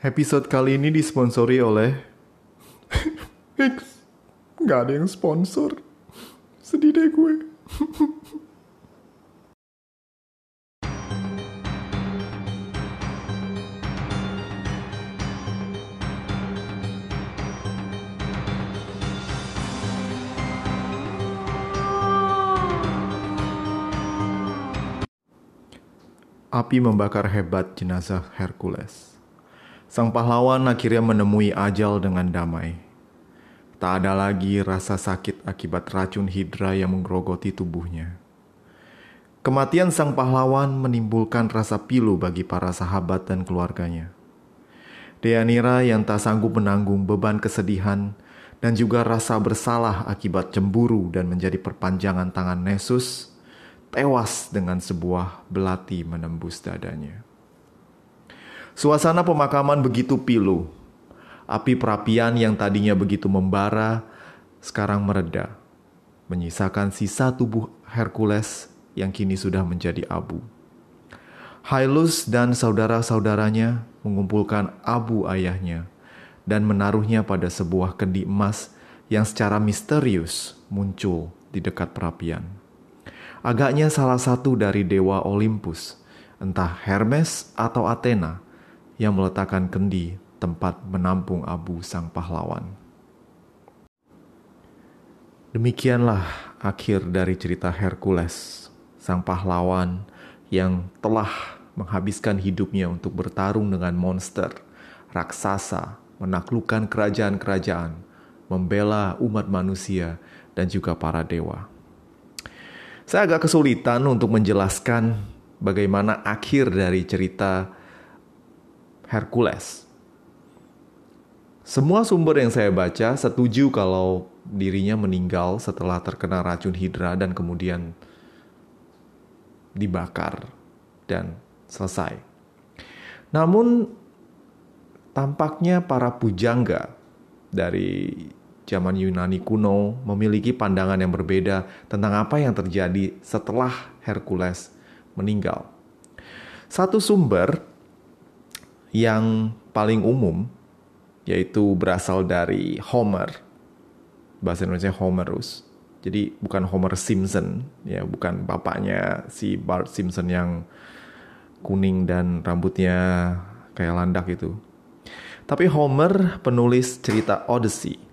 Episode kali ini disponsori oleh X. Gak ada yang sponsor. Sedih deh gue. Api membakar hebat jenazah Hercules. Sang pahlawan akhirnya menemui ajal dengan damai. Tak ada lagi rasa sakit akibat racun hidra yang menggerogoti tubuhnya. Kematian sang pahlawan menimbulkan rasa pilu bagi para sahabat dan keluarganya. Deanira yang tak sanggup menanggung beban kesedihan dan juga rasa bersalah akibat cemburu dan menjadi perpanjangan tangan Nesus tewas dengan sebuah belati menembus dadanya. Suasana pemakaman begitu pilu. Api perapian yang tadinya begitu membara sekarang mereda, menyisakan sisa tubuh Hercules yang kini sudah menjadi abu. Hailus dan saudara-saudaranya mengumpulkan abu ayahnya dan menaruhnya pada sebuah kendi emas yang secara misterius muncul di dekat perapian. Agaknya salah satu dari dewa Olympus, entah Hermes atau Athena, yang meletakkan kendi tempat menampung abu sang pahlawan. Demikianlah akhir dari cerita Hercules, sang pahlawan yang telah menghabiskan hidupnya untuk bertarung dengan monster, raksasa, menaklukkan kerajaan-kerajaan, membela umat manusia, dan juga para dewa. Saya agak kesulitan untuk menjelaskan bagaimana akhir dari cerita Hercules. Semua sumber yang saya baca setuju kalau dirinya meninggal setelah terkena racun hidra dan kemudian dibakar dan selesai. Namun tampaknya para pujangga dari zaman Yunani kuno memiliki pandangan yang berbeda tentang apa yang terjadi setelah Hercules meninggal. Satu sumber yang paling umum yaitu berasal dari Homer. Bahasa Indonesia Homerus. Jadi bukan Homer Simpson, ya bukan bapaknya si Bart Simpson yang kuning dan rambutnya kayak landak itu. Tapi Homer penulis cerita Odyssey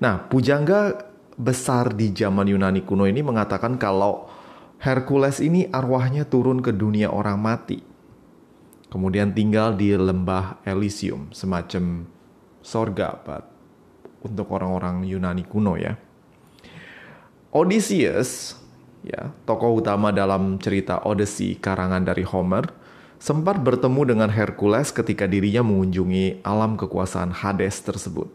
Nah, pujangga besar di zaman Yunani kuno ini mengatakan kalau Hercules ini arwahnya turun ke dunia orang mati. Kemudian tinggal di lembah Elysium, semacam sorga but untuk orang-orang Yunani kuno ya. Odysseus, ya, tokoh utama dalam cerita Odyssey karangan dari Homer, sempat bertemu dengan Hercules ketika dirinya mengunjungi alam kekuasaan Hades tersebut.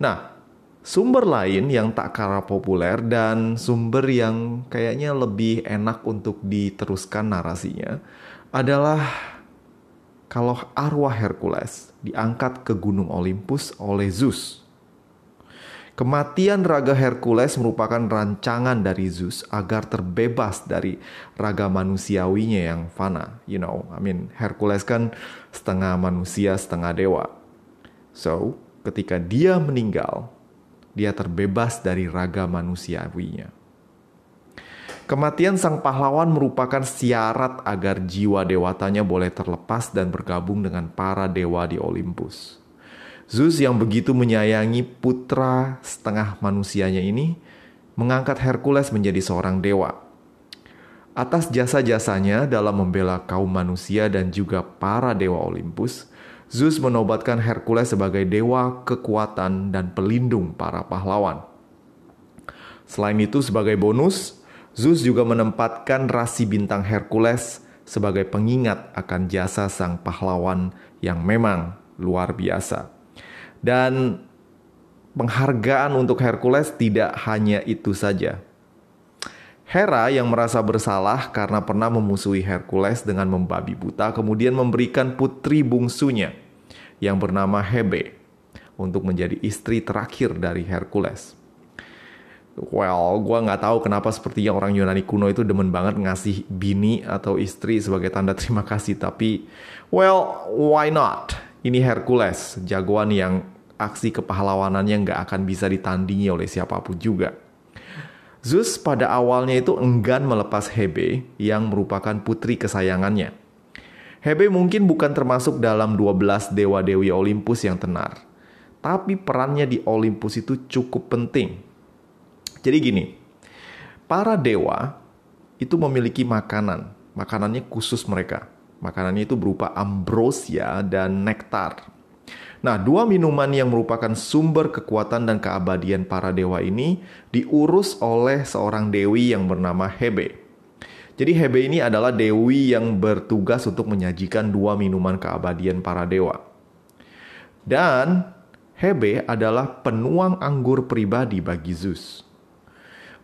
Nah, sumber lain yang tak kalah populer dan sumber yang kayaknya lebih enak untuk diteruskan narasinya adalah kalau arwah Hercules diangkat ke Gunung Olympus oleh Zeus. Kematian raga Hercules merupakan rancangan dari Zeus agar terbebas dari raga manusiawinya yang fana. You know, I mean Hercules kan setengah manusia, setengah dewa. So, ketika dia meninggal, dia terbebas dari raga manusiawinya. Kematian sang pahlawan merupakan syarat agar jiwa dewatanya boleh terlepas dan bergabung dengan para dewa di Olympus. Zeus yang begitu menyayangi putra setengah manusianya ini mengangkat Hercules menjadi seorang dewa. Atas jasa-jasanya dalam membela kaum manusia dan juga para dewa Olympus, Zeus menobatkan Hercules sebagai dewa kekuatan dan pelindung para pahlawan. Selain itu, sebagai bonus, Zeus juga menempatkan rasi bintang Hercules sebagai pengingat akan jasa sang pahlawan yang memang luar biasa. Dan penghargaan untuk Hercules tidak hanya itu saja. Hera yang merasa bersalah karena pernah memusuhi Hercules dengan membabi buta kemudian memberikan putri bungsunya yang bernama Hebe untuk menjadi istri terakhir dari Hercules. Well, gue nggak tahu kenapa sepertinya orang Yunani kuno itu demen banget ngasih bini atau istri sebagai tanda terima kasih. Tapi, well, why not? ini Hercules, jagoan yang aksi kepahlawanannya nggak akan bisa ditandingi oleh siapa pun juga. Zeus pada awalnya itu enggan melepas Hebe yang merupakan putri kesayangannya. Hebe mungkin bukan termasuk dalam 12 dewa-dewi Olympus yang tenar. Tapi perannya di Olympus itu cukup penting. Jadi gini, para dewa itu memiliki makanan. Makanannya khusus mereka. Makanannya itu berupa ambrosia dan nektar. Nah, dua minuman yang merupakan sumber kekuatan dan keabadian para dewa ini diurus oleh seorang dewi yang bernama Hebe. Jadi Hebe ini adalah dewi yang bertugas untuk menyajikan dua minuman keabadian para dewa. Dan Hebe adalah penuang anggur pribadi bagi Zeus.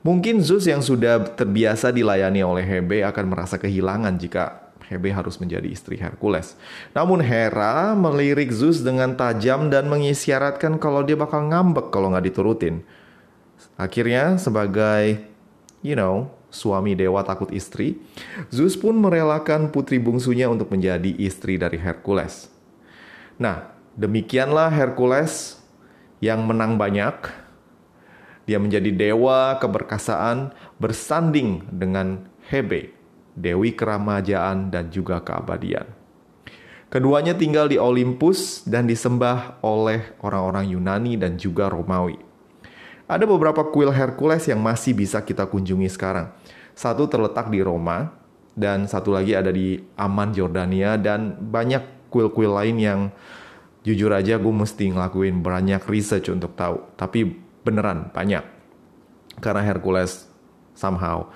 Mungkin Zeus yang sudah terbiasa dilayani oleh Hebe akan merasa kehilangan jika Hebe harus menjadi istri Hercules. Namun Hera melirik Zeus dengan tajam dan mengisyaratkan kalau dia bakal ngambek kalau nggak diturutin. Akhirnya sebagai, you know, suami dewa takut istri, Zeus pun merelakan putri bungsunya untuk menjadi istri dari Hercules. Nah, demikianlah Hercules yang menang banyak. Dia menjadi dewa keberkasaan bersanding dengan Hebe dewi keramajaan dan juga keabadian. Keduanya tinggal di Olympus dan disembah oleh orang-orang Yunani dan juga Romawi. Ada beberapa kuil Hercules yang masih bisa kita kunjungi sekarang. Satu terletak di Roma dan satu lagi ada di Aman, Jordania dan banyak kuil-kuil lain yang jujur aja gue mesti ngelakuin banyak research untuk tahu. Tapi beneran banyak. Karena Hercules somehow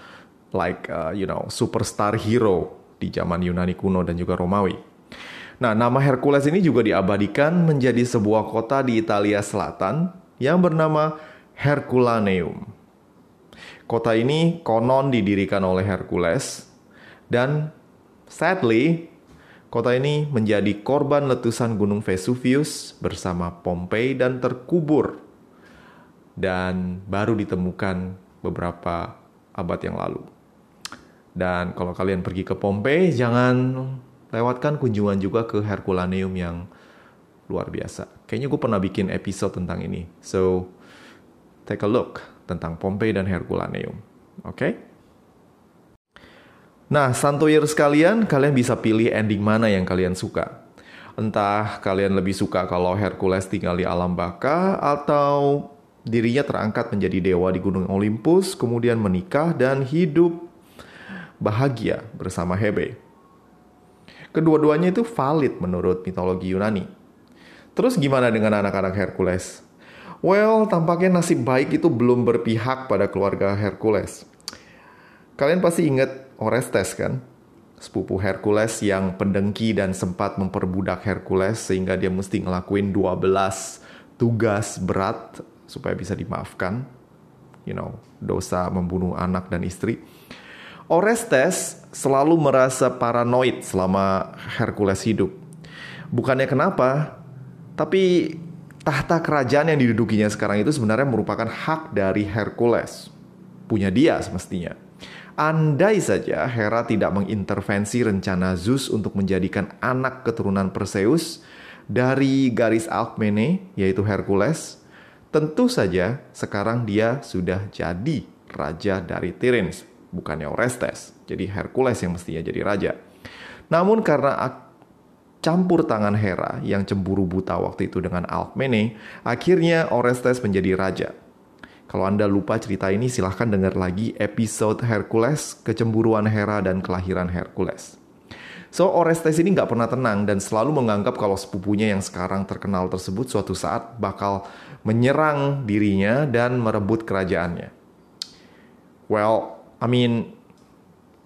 like uh, you know superstar hero di zaman Yunani kuno dan juga Romawi. Nah, nama Hercules ini juga diabadikan menjadi sebuah kota di Italia Selatan yang bernama Herculaneum. Kota ini konon didirikan oleh Hercules dan sadly kota ini menjadi korban letusan Gunung Vesuvius bersama Pompei dan terkubur dan baru ditemukan beberapa abad yang lalu. Dan kalau kalian pergi ke Pompei, jangan lewatkan kunjungan juga ke Herculaneum yang luar biasa. Kayaknya gue pernah bikin episode tentang ini. So, take a look tentang Pompei dan Herculaneum. Oke? Okay? Nah, Santoyer sekalian, kalian bisa pilih ending mana yang kalian suka. Entah kalian lebih suka kalau Hercules tinggal di alam baka atau dirinya terangkat menjadi dewa di Gunung Olympus, kemudian menikah dan hidup bahagia bersama Hebe. Kedua-duanya itu valid menurut mitologi Yunani. Terus gimana dengan anak-anak Hercules? Well, tampaknya nasib baik itu belum berpihak pada keluarga Hercules. Kalian pasti ingat Orestes kan? Sepupu Hercules yang pendengki dan sempat memperbudak Hercules sehingga dia mesti ngelakuin 12 tugas berat supaya bisa dimaafkan. You know, dosa membunuh anak dan istri. Orestes selalu merasa paranoid selama Hercules hidup. Bukannya kenapa, tapi tahta kerajaan yang didudukinya sekarang itu sebenarnya merupakan hak dari Hercules. Punya dia semestinya. Andai saja Hera tidak mengintervensi rencana Zeus untuk menjadikan anak keturunan Perseus dari garis Alkmene, yaitu Hercules, tentu saja sekarang dia sudah jadi raja dari Tiryns bukannya Orestes. Jadi Hercules yang mestinya jadi raja. Namun karena campur tangan Hera yang cemburu buta waktu itu dengan Alkmene, akhirnya Orestes menjadi raja. Kalau Anda lupa cerita ini, silahkan dengar lagi episode Hercules, kecemburuan Hera dan kelahiran Hercules. So, Orestes ini nggak pernah tenang dan selalu menganggap kalau sepupunya yang sekarang terkenal tersebut suatu saat bakal menyerang dirinya dan merebut kerajaannya. Well, I mean,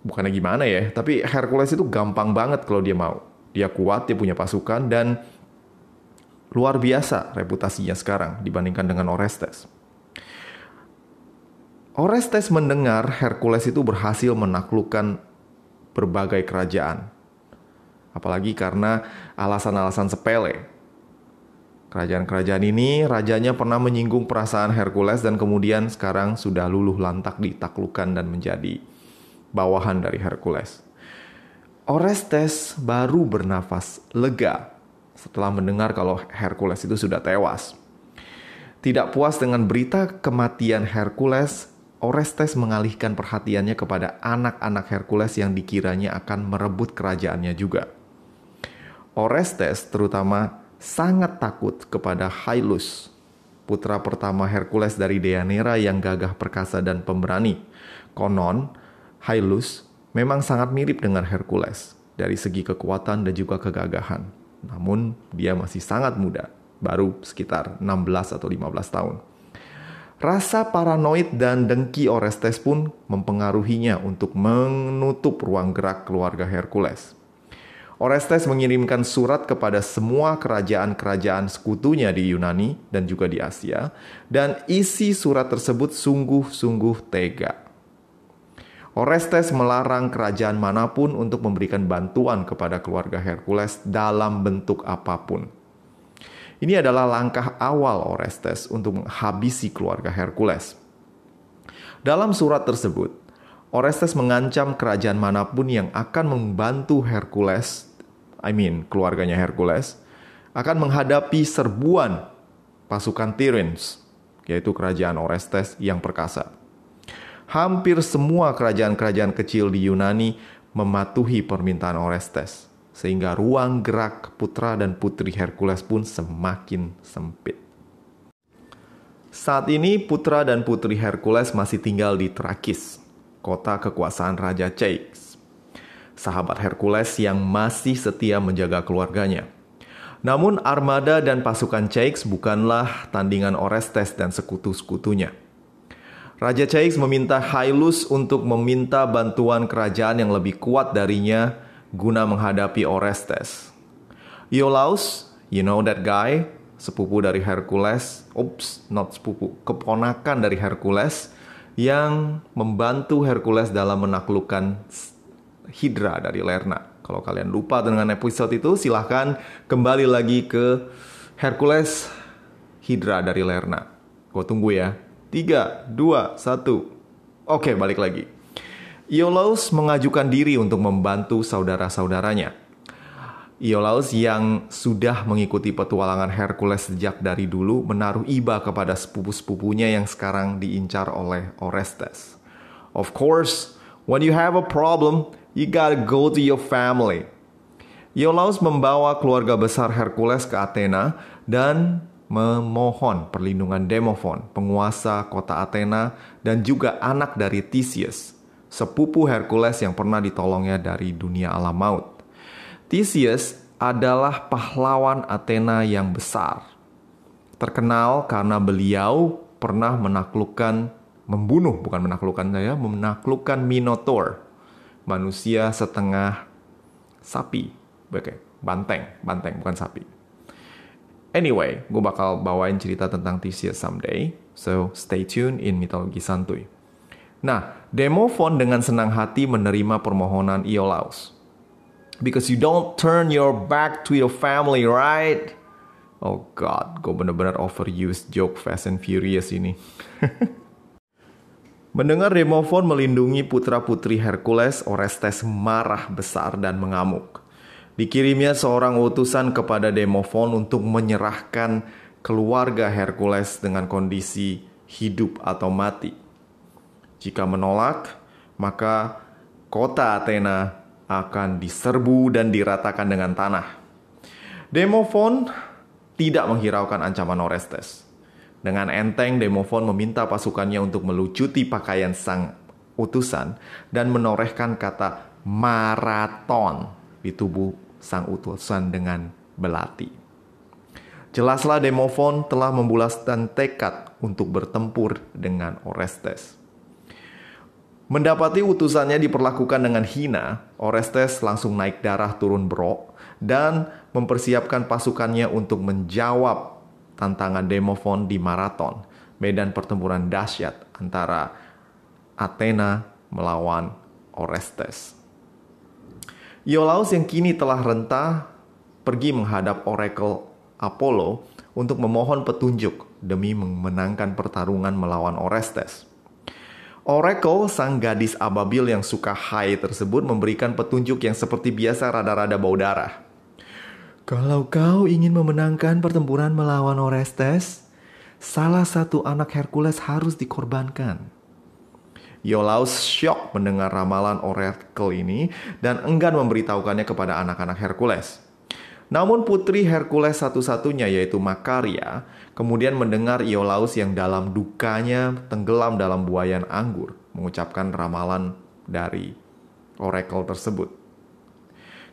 bukannya gimana ya, tapi Hercules itu gampang banget kalau dia mau. Dia kuat, dia punya pasukan, dan luar biasa reputasinya sekarang dibandingkan dengan Orestes. Orestes mendengar Hercules itu berhasil menaklukkan berbagai kerajaan. Apalagi karena alasan-alasan sepele. Kerajaan-kerajaan ini rajanya pernah menyinggung perasaan Hercules dan kemudian sekarang sudah luluh lantak ditaklukkan dan menjadi bawahan dari Hercules. Orestes baru bernafas lega setelah mendengar kalau Hercules itu sudah tewas. Tidak puas dengan berita kematian Hercules, Orestes mengalihkan perhatiannya kepada anak-anak Hercules yang dikiranya akan merebut kerajaannya juga. Orestes terutama sangat takut kepada Hyllus, putra pertama Hercules dari Deianira yang gagah perkasa dan pemberani. Konon, Hyllus memang sangat mirip dengan Hercules dari segi kekuatan dan juga kegagahan. Namun, dia masih sangat muda, baru sekitar 16 atau 15 tahun. Rasa paranoid dan dengki Orestes pun mempengaruhinya untuk menutup ruang gerak keluarga Hercules. Orestes mengirimkan surat kepada semua kerajaan-kerajaan sekutunya di Yunani dan juga di Asia, dan isi surat tersebut sungguh-sungguh tega. Orestes melarang kerajaan mana pun untuk memberikan bantuan kepada keluarga Hercules dalam bentuk apa pun. Ini adalah langkah awal Orestes untuk menghabisi keluarga Hercules. Dalam surat tersebut, Orestes mengancam kerajaan mana pun yang akan membantu Hercules, I mean keluarganya Hercules, akan menghadapi serbuan pasukan Tyrins, yaitu kerajaan Orestes yang perkasa hampir semua kerajaan-kerajaan kecil di Yunani mematuhi permintaan Orestes, sehingga ruang gerak putra dan putri Hercules pun semakin sempit. Saat ini putra dan putri Hercules masih tinggal di Trakis, kota kekuasaan Raja Ceyx, sahabat Hercules yang masih setia menjaga keluarganya. Namun armada dan pasukan Ceyx bukanlah tandingan Orestes dan sekutu-sekutunya. Raja Caix meminta Hailus untuk meminta bantuan kerajaan yang lebih kuat darinya guna menghadapi Orestes. Iolaus, you know that guy, sepupu dari Hercules, oops, not sepupu, keponakan dari Hercules yang membantu Hercules dalam menaklukkan Hydra dari Lerna. Kalau kalian lupa dengan episode itu, silahkan kembali lagi ke Hercules Hydra dari Lerna. Gue tunggu ya. 3, 2, 1. Oke, balik lagi. Iolaus mengajukan diri untuk membantu saudara-saudaranya. Iolaus yang sudah mengikuti petualangan Hercules sejak dari dulu menaruh iba kepada sepupu-sepupunya yang sekarang diincar oleh Orestes. Of course, when you have a problem, you gotta go to your family. Iolaus membawa keluarga besar Hercules ke Athena dan memohon perlindungan Demofon, penguasa kota Athena, dan juga anak dari Theseus, sepupu Hercules yang pernah ditolongnya dari dunia alam maut. Theseus adalah pahlawan Athena yang besar. Terkenal karena beliau pernah menaklukkan, membunuh, bukan menaklukkan saya, menaklukkan Minotaur, manusia setengah sapi. Oke, banteng, banteng, bukan sapi. Anyway, gue bakal bawain cerita tentang Theseus someday, so stay tuned in Mitologi Santuy. Nah, Demofon dengan senang hati menerima permohonan Iolaus. Because you don't turn your back to your family, right? Oh god, gue bener-bener overuse joke Fast and Furious ini. Mendengar Demofon melindungi putra-putri Hercules, Orestes marah besar dan mengamuk. Dikirimnya seorang utusan kepada Demofon untuk menyerahkan keluarga Hercules dengan kondisi hidup atau mati. Jika menolak, maka kota Athena akan diserbu dan diratakan dengan tanah. Demofon tidak menghiraukan ancaman Orestes. Dengan enteng, Demofon meminta pasukannya untuk melucuti pakaian sang utusan dan menorehkan kata maraton di tubuh sang utusan dengan belati. Jelaslah Demofon telah membulaskan tekad untuk bertempur dengan Orestes. Mendapati utusannya diperlakukan dengan hina, Orestes langsung naik darah turun brok dan mempersiapkan pasukannya untuk menjawab tantangan Demofon di maraton, medan pertempuran dahsyat antara Athena melawan Orestes. Iolaus yang kini telah rentah pergi menghadap Oracle Apollo untuk memohon petunjuk demi memenangkan pertarungan melawan Orestes. Oracle, sang gadis ababil yang suka high tersebut memberikan petunjuk yang seperti biasa rada-rada bau darah. Kalau kau ingin memenangkan pertempuran melawan Orestes, salah satu anak Hercules harus dikorbankan. Iolaus syok mendengar ramalan Oracle ini dan enggan memberitahukannya kepada anak-anak Hercules. Namun putri Hercules satu-satunya yaitu Makaria kemudian mendengar Iolaus yang dalam dukanya tenggelam dalam buayan anggur mengucapkan ramalan dari Oracle tersebut.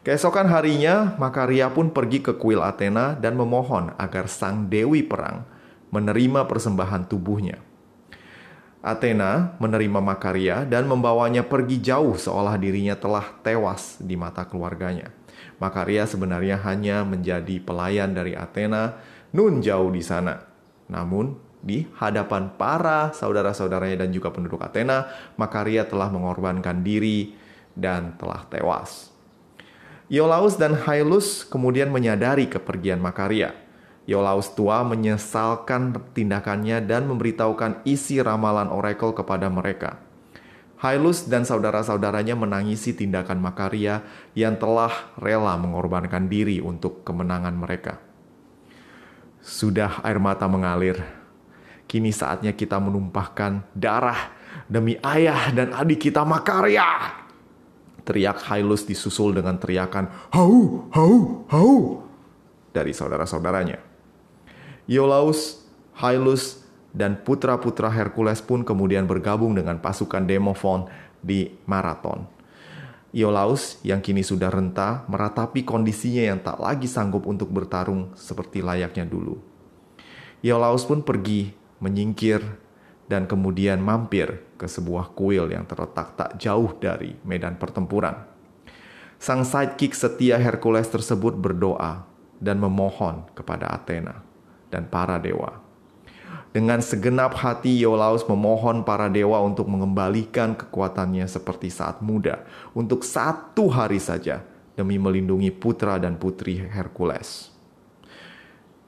Keesokan harinya, Makaria pun pergi ke kuil Athena dan memohon agar sang dewi perang menerima persembahan tubuhnya. Athena menerima Makaria dan membawanya pergi jauh seolah dirinya telah tewas di mata keluarganya. Makaria sebenarnya hanya menjadi pelayan dari Athena nun jauh di sana. Namun, di hadapan para saudara-saudaranya dan juga penduduk Athena, Makaria telah mengorbankan diri dan telah tewas. Iolaus dan Hyllus kemudian menyadari kepergian Makaria. Iolaus tua menyesalkan tindakannya dan memberitahukan isi ramalan oracle kepada mereka. Hyllus dan saudara-saudaranya menangisi tindakan Makaria yang telah rela mengorbankan diri untuk kemenangan mereka. Sudah air mata mengalir. Kini saatnya kita menumpahkan darah demi ayah dan adik kita Makaria. Teriak Hyllus disusul dengan teriakan hau, hau, hau dari saudara-saudaranya. Iolaus, Hyllus, dan putra-putra Hercules pun kemudian bergabung dengan pasukan Demofon di Marathon. Iolaus yang kini sudah renta meratapi kondisinya yang tak lagi sanggup untuk bertarung seperti layaknya dulu. Iolaus pun pergi menyingkir dan kemudian mampir ke sebuah kuil yang terletak tak jauh dari medan pertempuran. Sang sidekick setia Hercules tersebut berdoa dan memohon kepada Athena dan para dewa. Dengan segenap hati Iolaus memohon para dewa untuk mengembalikan kekuatannya seperti saat muda untuk satu hari saja demi melindungi putra dan putri Hercules.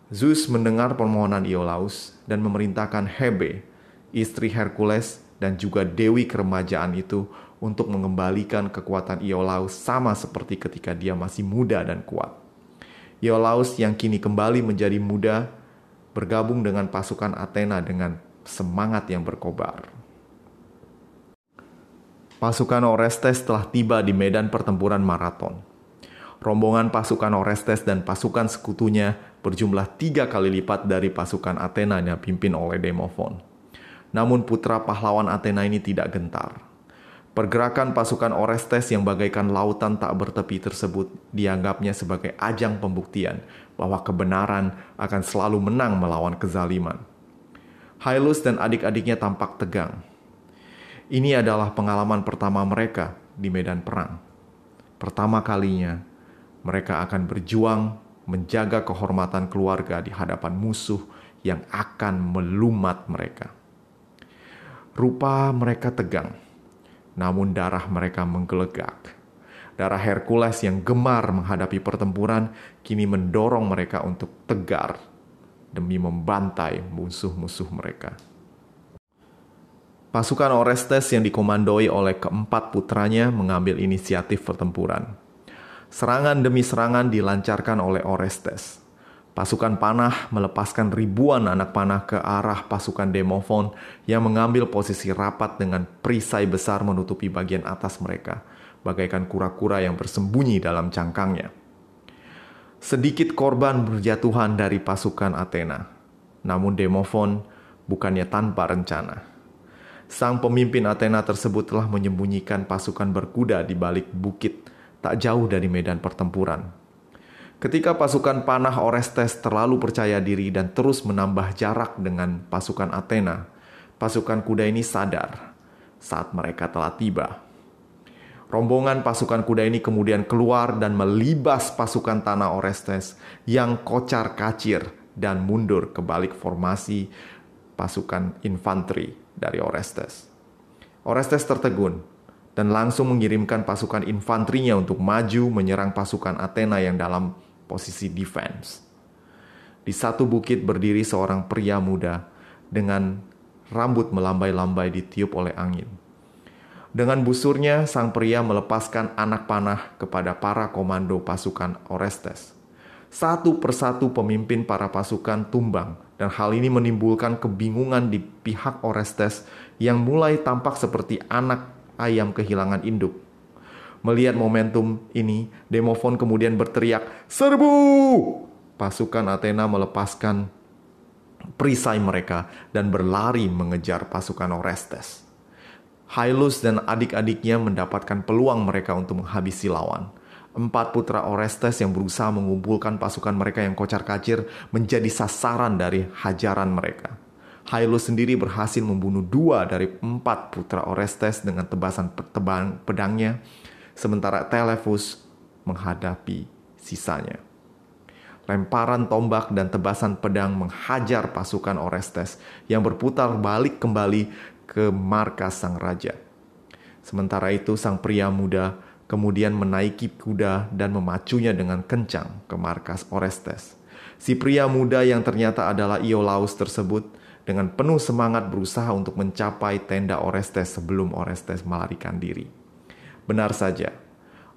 Zeus mendengar permohonan Iolaus dan memerintahkan Hebe, istri Hercules dan juga dewi keremajaan itu untuk mengembalikan kekuatan Iolaus sama seperti ketika dia masih muda dan kuat. Iolaus yang kini kembali menjadi muda bergabung dengan pasukan Athena dengan semangat yang berkobar. Pasukan Orestes telah tiba di medan pertempuran maraton. Rombongan pasukan Orestes dan pasukan sekutunya berjumlah tiga kali lipat dari pasukan Athena yang dipimpin oleh Demofon. Namun putra pahlawan Athena ini tidak gentar. Pergerakan pasukan Orestes yang bagaikan lautan tak bertepi tersebut dianggapnya sebagai ajang pembuktian bahwa kebenaran akan selalu menang melawan kezaliman. Hyllus dan adik-adiknya tampak tegang. Ini adalah pengalaman pertama mereka di medan perang. Pertama kalinya, mereka akan berjuang menjaga kehormatan keluarga di hadapan musuh yang akan melumat mereka. Rupa mereka tegang, namun darah mereka menggelegak Darah Hercules yang gemar menghadapi pertempuran kini mendorong mereka untuk tegar demi membantai musuh-musuh mereka. Pasukan Orestes yang dikomandoi oleh keempat putranya mengambil inisiatif pertempuran. Serangan demi serangan dilancarkan oleh Orestes. Pasukan panah melepaskan ribuan anak panah ke arah pasukan Demofon yang mengambil posisi rapat dengan perisai besar menutupi bagian atas mereka bagaikan kura-kura yang bersembunyi dalam cangkangnya. Sedikit korban berjatuhan dari pasukan Athena, namun Demofon bukannya tanpa rencana. Sang pemimpin Athena tersebut telah menyembunyikan pasukan berkuda di balik bukit tak jauh dari medan pertempuran. Ketika pasukan panah Orestes terlalu percaya diri dan terus menambah jarak dengan pasukan Athena, pasukan kuda ini sadar saat mereka telah tiba. Rombongan pasukan kuda ini kemudian keluar dan melibas pasukan tanah Orestes yang kocar kacir dan mundur ke balik formasi pasukan infanteri dari Orestes. Orestes tertegun dan langsung mengirimkan pasukan infanterinya untuk maju menyerang pasukan Athena yang dalam posisi defense. Di satu bukit berdiri seorang pria muda dengan rambut melambai-lambai ditiup oleh angin dengan busurnya, sang pria melepaskan anak panah kepada para komando pasukan Orestes. Satu persatu pemimpin para pasukan tumbang, dan hal ini menimbulkan kebingungan di pihak Orestes yang mulai tampak seperti anak ayam kehilangan induk. Melihat momentum ini, Demofon kemudian berteriak, "Serbu!" Pasukan Athena melepaskan perisai mereka dan berlari mengejar pasukan Orestes. Hyllus dan adik-adiknya mendapatkan peluang mereka untuk menghabisi lawan empat putra Orestes yang berusaha mengumpulkan pasukan mereka yang kocar-kacir menjadi sasaran dari hajaran mereka. Hyllus sendiri berhasil membunuh dua dari empat putra Orestes dengan tebasan pedangnya, sementara Telephus menghadapi sisanya. Lemparan tombak dan tebasan pedang menghajar pasukan Orestes yang berputar balik kembali ke markas sang raja. Sementara itu sang pria muda kemudian menaiki kuda dan memacunya dengan kencang ke markas Orestes. Si pria muda yang ternyata adalah Iolaus tersebut dengan penuh semangat berusaha untuk mencapai tenda Orestes sebelum Orestes melarikan diri. Benar saja,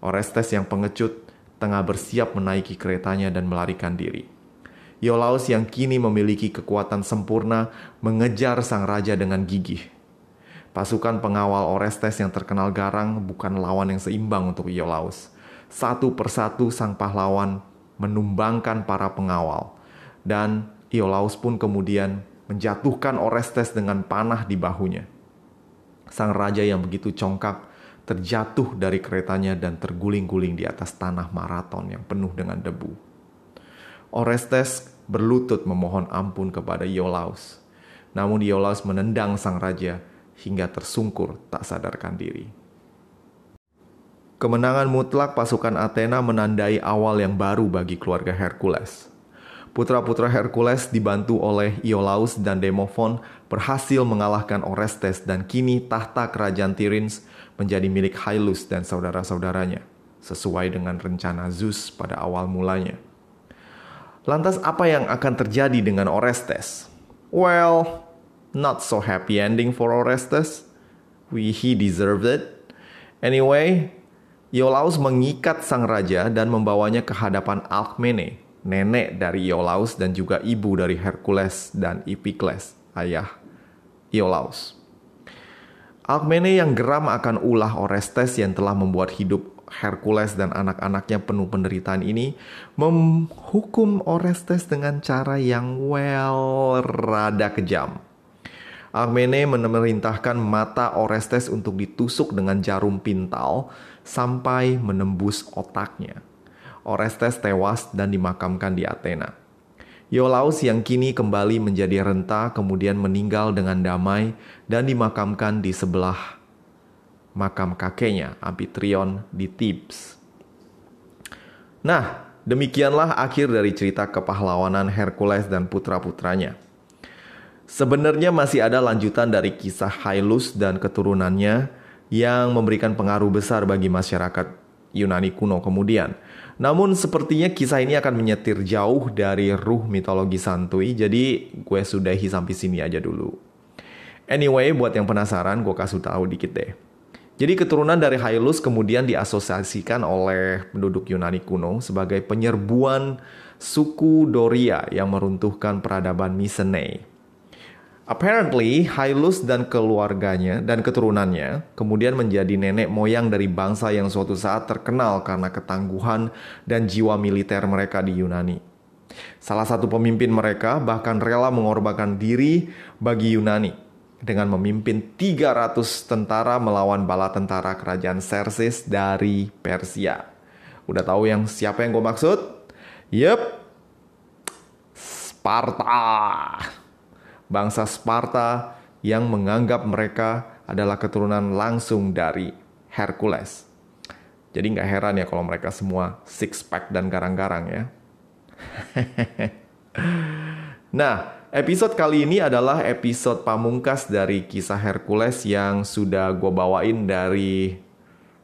Orestes yang pengecut tengah bersiap menaiki keretanya dan melarikan diri. Iolaus yang kini memiliki kekuatan sempurna mengejar sang raja dengan gigih Pasukan pengawal Orestes yang terkenal garang bukan lawan yang seimbang untuk Iolaus. Satu persatu sang pahlawan menumbangkan para pengawal. Dan Iolaus pun kemudian menjatuhkan Orestes dengan panah di bahunya. Sang raja yang begitu congkak terjatuh dari keretanya dan terguling-guling di atas tanah maraton yang penuh dengan debu. Orestes berlutut memohon ampun kepada Iolaus. Namun Iolaus menendang sang raja hingga tersungkur tak sadarkan diri. Kemenangan mutlak pasukan Athena menandai awal yang baru bagi keluarga Hercules. Putra-putra Hercules dibantu oleh Iolaus dan Demofon berhasil mengalahkan Orestes dan kini tahta kerajaan Tirins menjadi milik Hyllus dan saudara-saudaranya, sesuai dengan rencana Zeus pada awal mulanya. Lantas apa yang akan terjadi dengan Orestes? Well, Not so happy ending for Orestes. We, he deserved it. Anyway, Iolaus mengikat sang raja dan membawanya ke hadapan Alkmene, nenek dari Iolaus dan juga ibu dari Hercules dan Ipikles, ayah Iolaus. Alkmene yang geram akan ulah Orestes yang telah membuat hidup Hercules dan anak-anaknya penuh penderitaan ini menghukum Orestes dengan cara yang well rada kejam. Armene memerintahkan mata Orestes untuk ditusuk dengan jarum pintal sampai menembus otaknya. Orestes tewas dan dimakamkan di Athena. Iolaus yang kini kembali menjadi renta kemudian meninggal dengan damai dan dimakamkan di sebelah makam kakeknya Amphitryon di Thebes. Nah, demikianlah akhir dari cerita kepahlawanan Hercules dan putra-putranya. Sebenarnya masih ada lanjutan dari kisah Hyllus dan keturunannya yang memberikan pengaruh besar bagi masyarakat Yunani kuno kemudian. Namun sepertinya kisah ini akan menyetir jauh dari ruh mitologi santuy, jadi gue sudahi sampai sini aja dulu. Anyway, buat yang penasaran, gue kasih tahu dikit deh. Jadi keturunan dari Hyllus kemudian diasosiasikan oleh penduduk Yunani kuno sebagai penyerbuan suku Doria yang meruntuhkan peradaban Mycenae. Apparently, Hyllus dan keluarganya dan keturunannya kemudian menjadi nenek moyang dari bangsa yang suatu saat terkenal karena ketangguhan dan jiwa militer mereka di Yunani. Salah satu pemimpin mereka bahkan rela mengorbankan diri bagi Yunani dengan memimpin 300 tentara melawan bala tentara kerajaan Xerxes dari Persia. Udah tahu yang siapa yang gue maksud? Yep, Sparta bangsa Sparta yang menganggap mereka adalah keturunan langsung dari Hercules. Jadi nggak heran ya kalau mereka semua six pack dan garang-garang ya. nah, episode kali ini adalah episode pamungkas dari kisah Hercules yang sudah gue bawain dari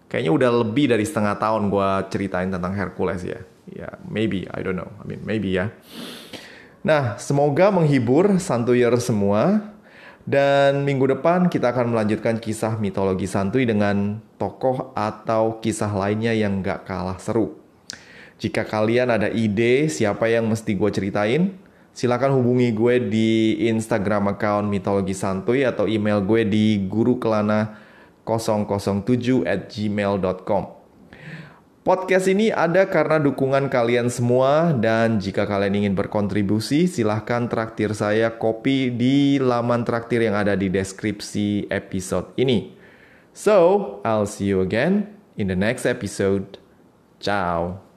kayaknya udah lebih dari setengah tahun gue ceritain tentang Hercules ya. Ya, yeah, maybe, I don't know. I mean, maybe ya. Nah, semoga menghibur santuyer semua. Dan minggu depan kita akan melanjutkan kisah mitologi santuy dengan tokoh atau kisah lainnya yang gak kalah seru. Jika kalian ada ide siapa yang mesti gue ceritain, silakan hubungi gue di Instagram account Mitologi Santuy atau email gue di gurukelana007 at gmail.com. Podcast ini ada karena dukungan kalian semua dan jika kalian ingin berkontribusi silahkan traktir saya kopi di laman traktir yang ada di deskripsi episode ini. So, I'll see you again in the next episode. Ciao.